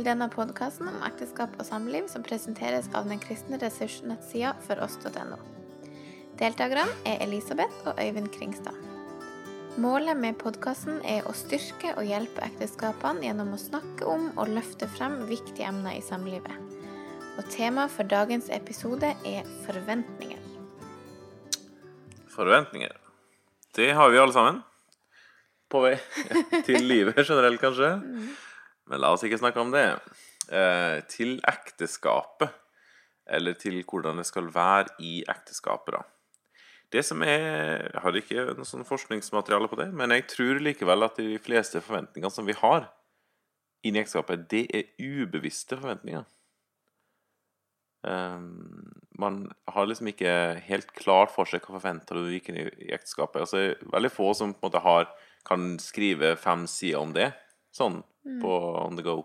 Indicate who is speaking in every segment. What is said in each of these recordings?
Speaker 1: til denne podkasten om ekteskap og samliv som presenteres av den kristne ressursnettsida foross.no. Deltakerne er Elisabeth og Øyvind Kringstad. Målet med podkasten er å styrke og hjelpe ekteskapene gjennom å snakke om og løfte frem viktige emner i samlivet. Og temaet for dagens episode er forventninger.
Speaker 2: Forventninger. Det har vi alle sammen. På vei til livet generelt, kanskje. Men la oss ikke snakke om det. Eh, til ekteskapet. Eller til hvordan det skal være i ekteskapet, da. Det som er Jeg har ikke noe sånn forskningsmateriale på det, men jeg tror likevel at de fleste forventningene som vi har inn i ekteskapet, det er ubevisste forventninger. Um, man har liksom ikke helt klart for seg hva forventer du gikk inn i, ekteskapet. Altså, veldig få som på en måte har, kan skrive fem sider om det, sånn på on the go.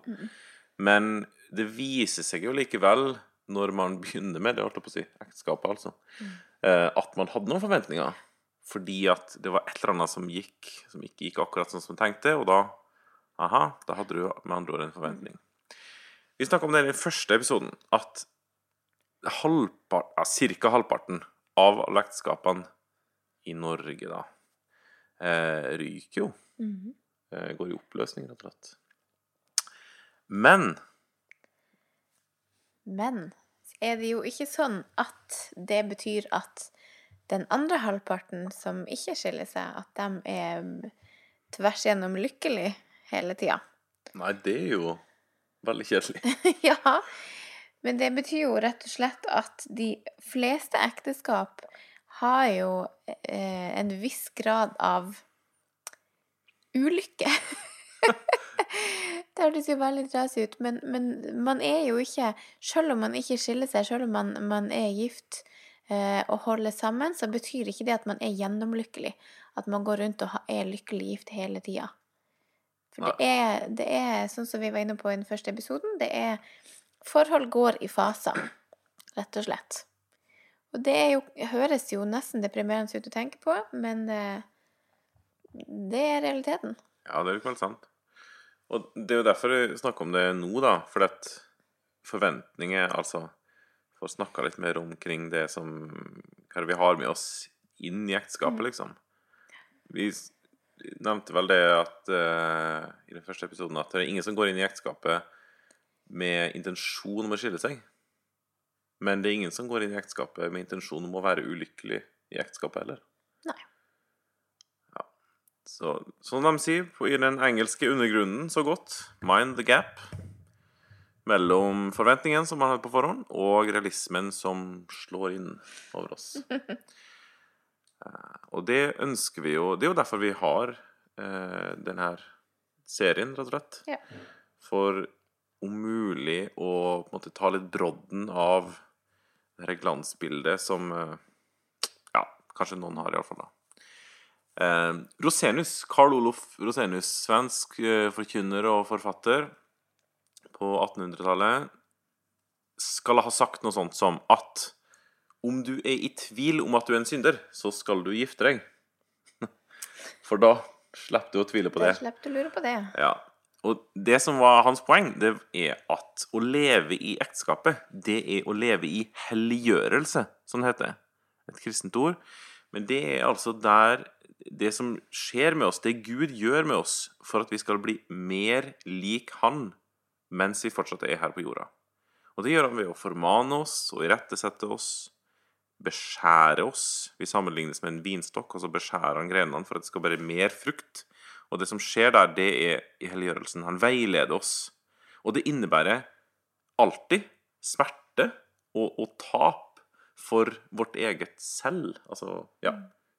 Speaker 2: Men det viser seg jo likevel, når man begynner med det, holdt jeg på å si, ekteskapet, altså, eh, at man hadde noen forventninger. Fordi at det var et eller annet som gikk, som ikke gikk akkurat sånn som man tenkte, og da Aha, da hadde du med andre ord en forventning. Vi snakka om det i den første episoden, at halvpart, ja, cirka halvparten av alle ekteskapene i Norge, da, eh, ryker jo. Eh, går i oppløsning, rett og slett. Men
Speaker 1: Men er det jo ikke sånn at det betyr at den andre halvparten som ikke skiller seg, at de er tvers igjennom lykkelig hele tida.
Speaker 2: Nei, det er jo veldig kjedelig.
Speaker 1: ja, men det betyr jo rett og slett at de fleste ekteskap har jo eh, en viss grad av ulykke. det hørtes jo veldig trasig ut, men, men man er jo ikke Selv om man ikke skiller seg, selv om man, man er gift eh, og holder sammen, så betyr ikke det at man er gjennomlykkelig. At man går rundt og er lykkelig gift hele tida. For det er, det er, sånn som vi var inne på i den første episoden, det er Forhold går i faser, rett og slett. Og det jo, høres jo nesten deprimerende ut å tenke på, men eh, det er realiteten.
Speaker 2: Ja, det er helt sant. Og det er jo derfor jeg snakker om det nå, da. For at forventninger, altså For å snakke litt mer omkring det som Hva vi har med oss inn i ekteskapet, liksom. Vi nevnte vel det at uh, i den første episoden at det er ingen som går inn i ekteskapet med intensjon om å skille seg. Men det er ingen som går inn i ekteskapet med intensjon om å være ulykkelig i ekteskapet heller.
Speaker 1: Nei.
Speaker 2: Så, som de sier på, i den engelske undergrunnen så godt, mind the gap mellom forventningen som man hadde på forhånd, og realismen som slår inn over oss. Eh, og det ønsker vi jo Det er jo derfor vi har eh, denne serien, rett og slett.
Speaker 1: Ja.
Speaker 2: For om mulig å på en måte ta litt brodden av det glansbildet som eh, Ja, kanskje noen har, iallfall. Eh, Rosenius, Carl Olof Rosenius, svensk eh, forkynner og forfatter på 1800-tallet, skal ha sagt noe sånt som at om du er i tvil om at du er en synder, så skal du gifte deg. For da slipper du å tvile på det.
Speaker 1: Da slipper du å lure på det.
Speaker 2: Ja. Og det som var hans poeng, det er at å leve i ekteskapet, det er å leve i helliggjørelse, som det heter. Et kristent ord. Men det er altså der det som skjer med oss, det Gud gjør med oss for at vi skal bli mer lik Han mens vi fortsatt er her på jorda. Og det gjør han ved å formane oss og irettesette oss, beskjære oss. Vi sammenlignes med en vinstokk, og så beskjærer han grenene for at det skal være mer frukt. Og det som skjer der, det er i helliggjørelsen. Han veileder oss. Og det innebærer alltid smerte og, og tap for vårt eget selv. Altså, ja,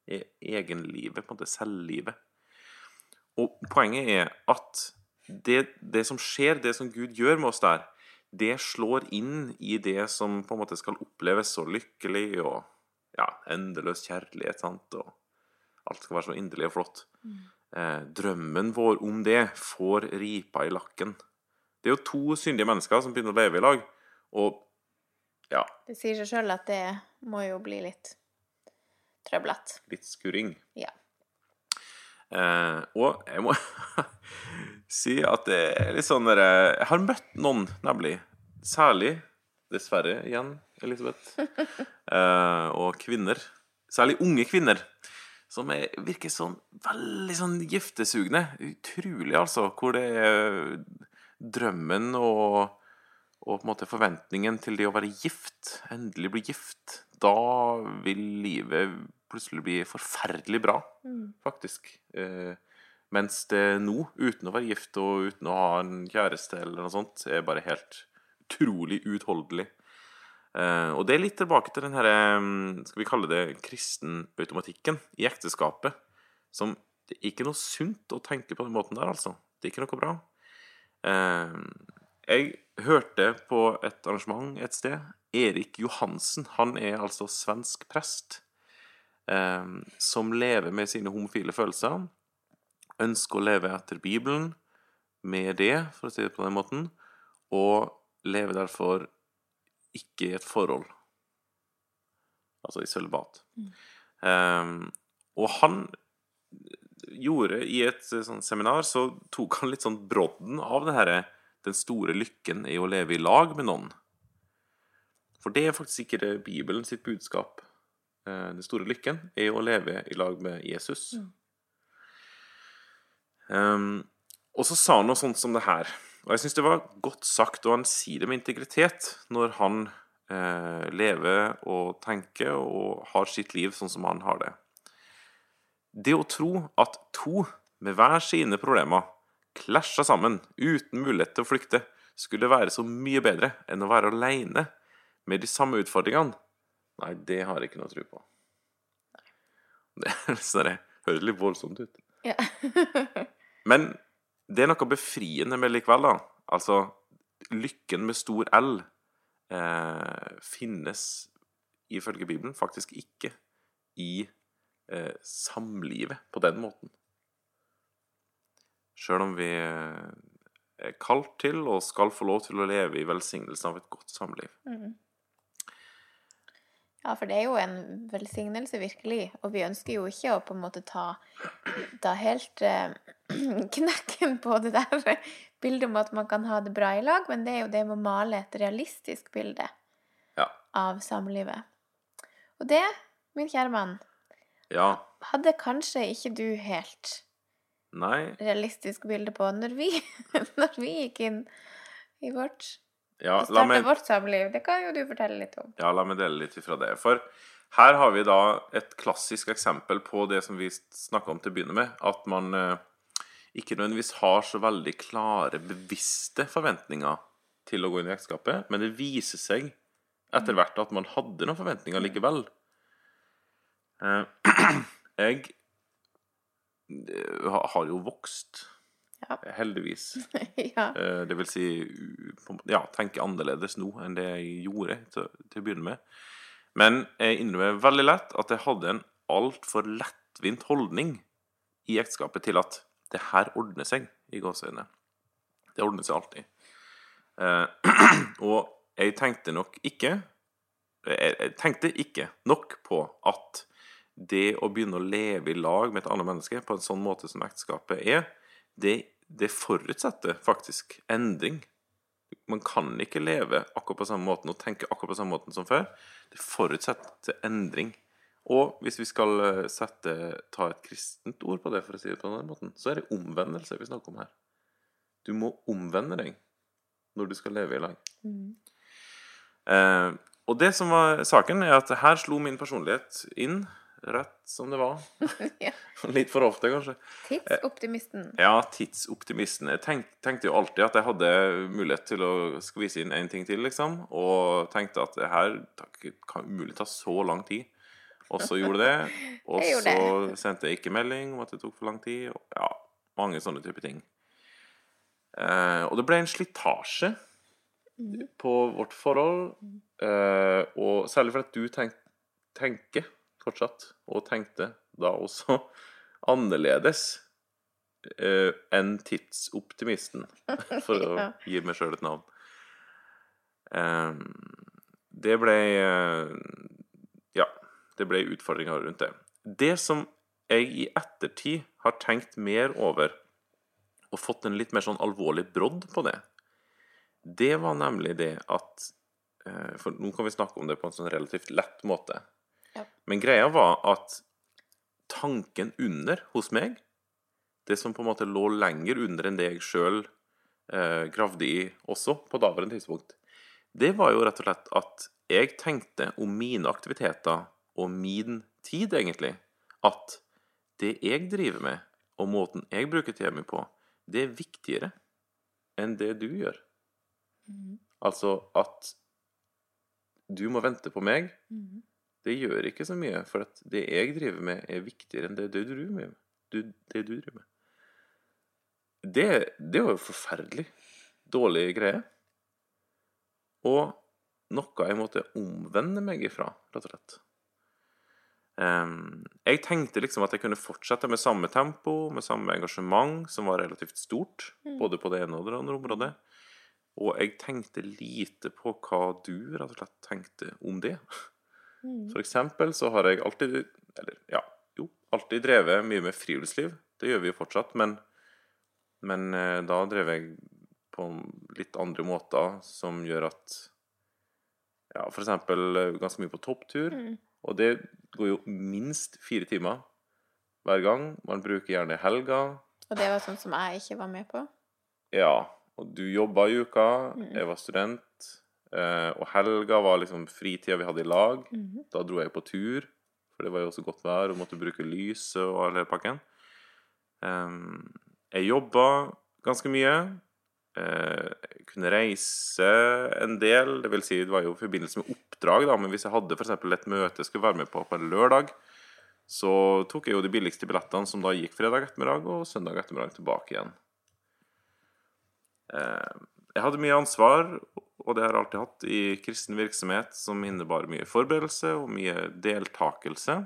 Speaker 2: egenlivet, på en måte selvlivet. Og poenget er at det, det som skjer, det som Gud gjør med oss der, det slår inn i det som på en måte skal oppleves så lykkelig og ja, endeløs kjærlighet, sant, og alt skal være så inderlig og flott. Eh, drømmen vår om det får ripa i lakken. Det er jo to syndige mennesker som begynner å leve i lag, og ja,
Speaker 1: Det sier seg sjøl at det må jo bli litt trøblete.
Speaker 2: litt skurring.
Speaker 1: Ja.
Speaker 2: Eh, og jeg må si at det er litt sånn der, Jeg har møtt noen, nemlig. Særlig, dessverre igjen, Elisabeth. Eh, og kvinner. Særlig unge kvinner. Som er, virker sånn veldig sånn giftesugne. Utrolig, altså. Hvor det er drømmen og, og på en måte forventningen til det å være gift, endelig bli gift, da vil livet plutselig bli forferdelig bra, faktisk. Eh, mens det nå, uten å være gift og uten å ha en kjæreste eller noe sånt, er bare helt utrolig uutholdelig. Eh, og det er litt tilbake til den her, eh, skal vi kalle det kristenautomatikken i ekteskapet, som det er ikke noe sunt å tenke på den måten der, altså. Det er ikke noe bra. Eh, jeg hørte på et arrangement et sted. Erik Johansen, han er altså svensk prest som lever med sine homofile følelser. Ønsker å leve etter Bibelen med det, for å si det på den måten, og lever derfor ikke i et forhold. Altså i sølibat. Eh, og han gjorde i et eh, sånn seminar så tok han litt sånn brodden av det her, den store lykken i å leve i lag med noen. For det er faktisk ikke Bibelen sitt budskap. Eh, Den store lykken er å leve i lag med Jesus. Um, og så sa han noe sånt som det her. Og jeg syns det var godt sagt, og han sier det med integritet når han eh, lever og tenker og har sitt liv sånn som han har det. Det å tro at to med hver sine problemer klasja sammen uten mulighet til å flykte, skulle være så mye bedre enn å være aleine med de samme utfordringene, nei, det har jeg ikke noe tro på. Det sånn det høres litt voldsomt ut.
Speaker 1: Ja.
Speaker 2: Men det er noe befriende med likevel, da. Altså, lykken med stor L eh, finnes ifølge Bibelen faktisk ikke i eh, samlivet på den måten. Sjøl om vi eh, er kalt til og skal få lov til å leve i velsignelsen av et godt samliv.
Speaker 1: Ja, for det er jo en velsignelse, virkelig. Og vi ønsker jo ikke å på en måte ta, ta helt eh, knekken på det der bildet om at man kan ha det bra i lag, men det er jo det med å male et realistisk bilde
Speaker 2: Ja.
Speaker 1: av samlivet. Og det, min kjære mann,
Speaker 2: Ja.
Speaker 1: hadde kanskje ikke du helt
Speaker 2: Nei.
Speaker 1: realistisk bilde på når vi, når vi gikk inn i vårt
Speaker 2: Ja, la meg
Speaker 1: vårt samliv. Det kan jo du fortelle litt om.
Speaker 2: Ja, la meg dele litt ifra det. For her har vi da et klassisk eksempel på det som vi snakka om til å begynne med. At man eh, ikke nødvendigvis har så veldig klare, bevisste forventninger til å gå inn i ekteskapet, men det viser seg etter hvert at man hadde noen forventninger likevel. Eh, jeg eh, har jo vokst,
Speaker 1: Ja.
Speaker 2: heldigvis.
Speaker 1: ja.
Speaker 2: Eh, Det vil si ja, tenke annerledes nå enn det jeg gjorde til, til å begynne med. Men jeg innrømmer veldig lett at jeg hadde en altfor lettvint holdning i ekteskapet til at det her ordner seg, i gåseøynene. Det ordner seg alltid. Eh, og jeg tenkte nok ikke jeg, jeg tenkte ikke nok på at det å begynne å leve i lag med et annet menneske på en sånn måte som ekteskapet er, det, det forutsetter faktisk endring. Man kan ikke leve akkurat på samme måten og tenke akkurat på samme måten som før. Det forutsetter endring. Og hvis vi skal eh, sette, ta et kristent ord på det, for å si det på den måten, så er det omvendelse vi snakker om her. Du må omvende deg når du skal leve i lag. Eh, og det som var saken, er at her slo min personlighet inn rett som det var.
Speaker 1: ja.
Speaker 2: Litt for ofte, kanskje.
Speaker 1: Tidsoptimisten.
Speaker 2: Ja, tidsoptimisten. Jeg tenk, tenkte jo alltid at jeg hadde mulighet til å skvise inn en ting til, liksom. Og tenkte at det her kan umulig ta så lang tid. Og så gjorde det. Og så sendte jeg ikke melding om at det tok for lang tid. Ja, mange sånne type ting. Eh, og det ble en slitasje på vårt forhold. Eh, og særlig fordi du tenk, tenker fortsatt, og tenkte da også, annerledes eh, enn tidsoptimisten, for å
Speaker 1: Ja.
Speaker 2: gi meg sjøl et navn. Eh, det ble eh, Ja, det ble utfordringer rundt det. Det som jeg i ettertid har tenkt mer over, og fått en litt mer sånn alvorlig brodd på det, det var nemlig det at eh, For nå kan vi snakke om det på en sånn relativt lett måte.
Speaker 1: Ja.
Speaker 2: Men greia var at tanken under hos meg, det som på en måte lå lenger under enn det jeg sjøl eh, gravde i også på daværende tidspunkt, det var jo rett og slett at jeg tenkte om mine aktiviteter og min tid, egentlig, at det jeg driver med, og måten jeg bruker tida mi på, det er viktigere enn det du gjør.
Speaker 1: Mm.
Speaker 2: Altså at du må vente på meg,
Speaker 1: Mhm.
Speaker 2: Det gjør ikke så mye, for at det jeg driver med, er viktigere enn det du driver med. Du, det du driver med. Det, det var jo forferdelig dårlig greie. Og noe jeg måtte omvende meg ifra, rett og slett. Jeg tenkte liksom at jeg kunne fortsette med samme tempo, med samme engasjement, som var relativt stort,
Speaker 1: Mm.
Speaker 2: både på det ene og det andre området. Og jeg tenkte lite på hva du rett og slett tenkte om det.
Speaker 1: Mhm.
Speaker 2: For eksempel så har jeg alltid, eller ja, jo, alltid drevet mye med friluftsliv. Det gjør vi jo fortsatt, men, men eh, da drev jeg på litt andre måter som gjør at Ja, eksempel eh, ganske mye på topptur.
Speaker 1: Mm.
Speaker 2: Og det går jo minst fire timer hver gang. Man bruker gjerne helga.
Speaker 1: Og det var sånn som jeg ikke var med på?
Speaker 2: Ja, og du jobba i uka,
Speaker 1: mm.
Speaker 2: jeg var student, og helga var liksom fritida vi hadde i lag.
Speaker 1: Mhm.
Speaker 2: Da dro jeg på tur, for det var jo også godt vær, og måtte bruke lyset og hele pakken. Jeg jobba ganske mye. Eh, jeg kunne reise en del, det vil si det var jo i forbindelse med oppdrag, da, men hvis jeg hadde eksempel et møte jeg skulle være med på på en lørdag, så tok jeg jo de billigste billettene, som da gikk fredag ettermiddag og søndag ettermiddag tilbake igjen. Eh, jeg hadde mye ansvar, og det har jeg alltid hatt, i kristen virksomhet som innebar mye forberedelse og mye deltakelse.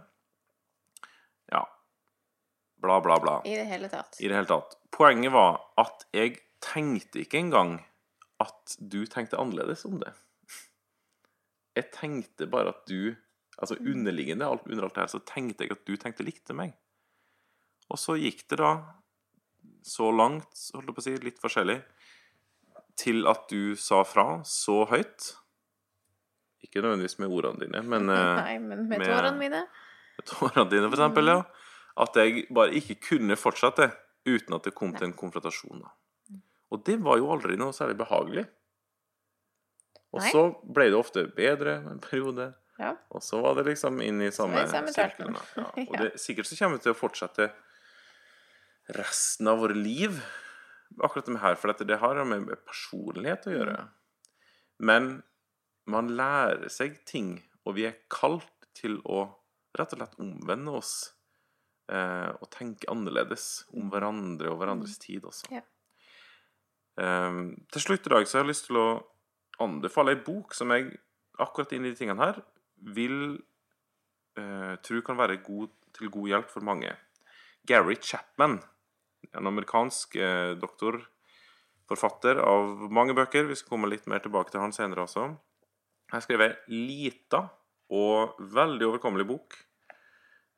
Speaker 2: Ja Bla, bla, bla.
Speaker 1: I det hele tatt?
Speaker 2: I det hele tatt. Poenget var at jeg tenkte ikke engang at du tenkte annerledes om det. Jeg tenkte bare at du Altså underliggende alt, under alt det her, så tenkte jeg at du tenkte likt til meg. Og så gikk det da så langt, holdt jeg på å si, litt forskjellig, til at du sa fra så høyt. Ikke nødvendigvis med ordene dine, men eh,
Speaker 1: Nei, men med,
Speaker 2: med-
Speaker 1: tårene mine?
Speaker 2: Med tårene dine, for eksempel, ja. At jeg bare ikke kunne fortsette uten at det kom til en konfrontasjon. Og det var jo aldri noe særlig behagelig. Og
Speaker 1: Nei.
Speaker 2: så ble det ofte bedre en periode,
Speaker 1: Ja.
Speaker 2: og så var det liksom inn i samme,
Speaker 1: samme
Speaker 2: sirkelen. Ja. Og det, sikkert så kommer vi til å fortsette resten av våre liv akkurat det med her, for det har med med personlighet å gjøre. Men man lærer seg ting, og vi er kalt til å rett og slett omvende oss eh, og tenke annerledes om hverandre og hverandres tid også.
Speaker 1: Ja.
Speaker 2: Eh, til slutt i dag så har jeg lyst til å anbefale ei bok som jeg akkurat inn i de tingene her vil eh, tro kan være god, til god hjelp for mange. Gary Chapman, en amerikansk eh, doktorforfatter av mange bøker. Vi skal komme litt mer tilbake til han senere også. Jeg har skrevet lita og veldig overkommelig bok.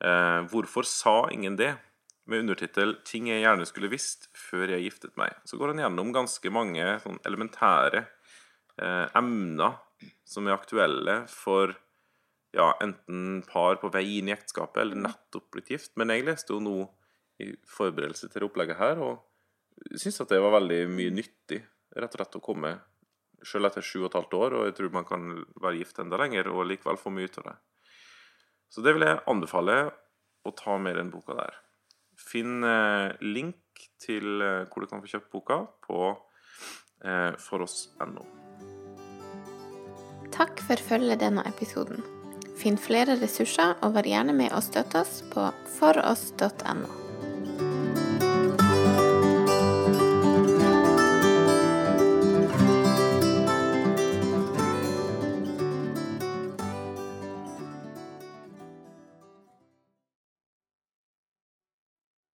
Speaker 2: Eh, 'Hvorfor sa ingen det?' med undertittel 'Ting jeg gjerne skulle visst før jeg giftet meg'. Så går han gjennom ganske mange sånn elementære eh, emner som er aktuelle for ja, enten par på vei inn i ekteskapet eller nettopp blitt gift. Men jeg leste jo nå i forberedelse til opplegget her, og syns at det var veldig mye nyttig rett og slett å komme selv etter sju og et halvt år, og jeg tror man kan være gift enda lenger og likevel få mye ut av det. Så det vil jeg anbefale å ta med den boka der. Finn eh, link til eh, hvor du kan få kjøpt boka på eh, foross.no.
Speaker 1: Takk for følget denne episoden. Finn flere ressurser, og vær gjerne med og støtt oss på foross.no.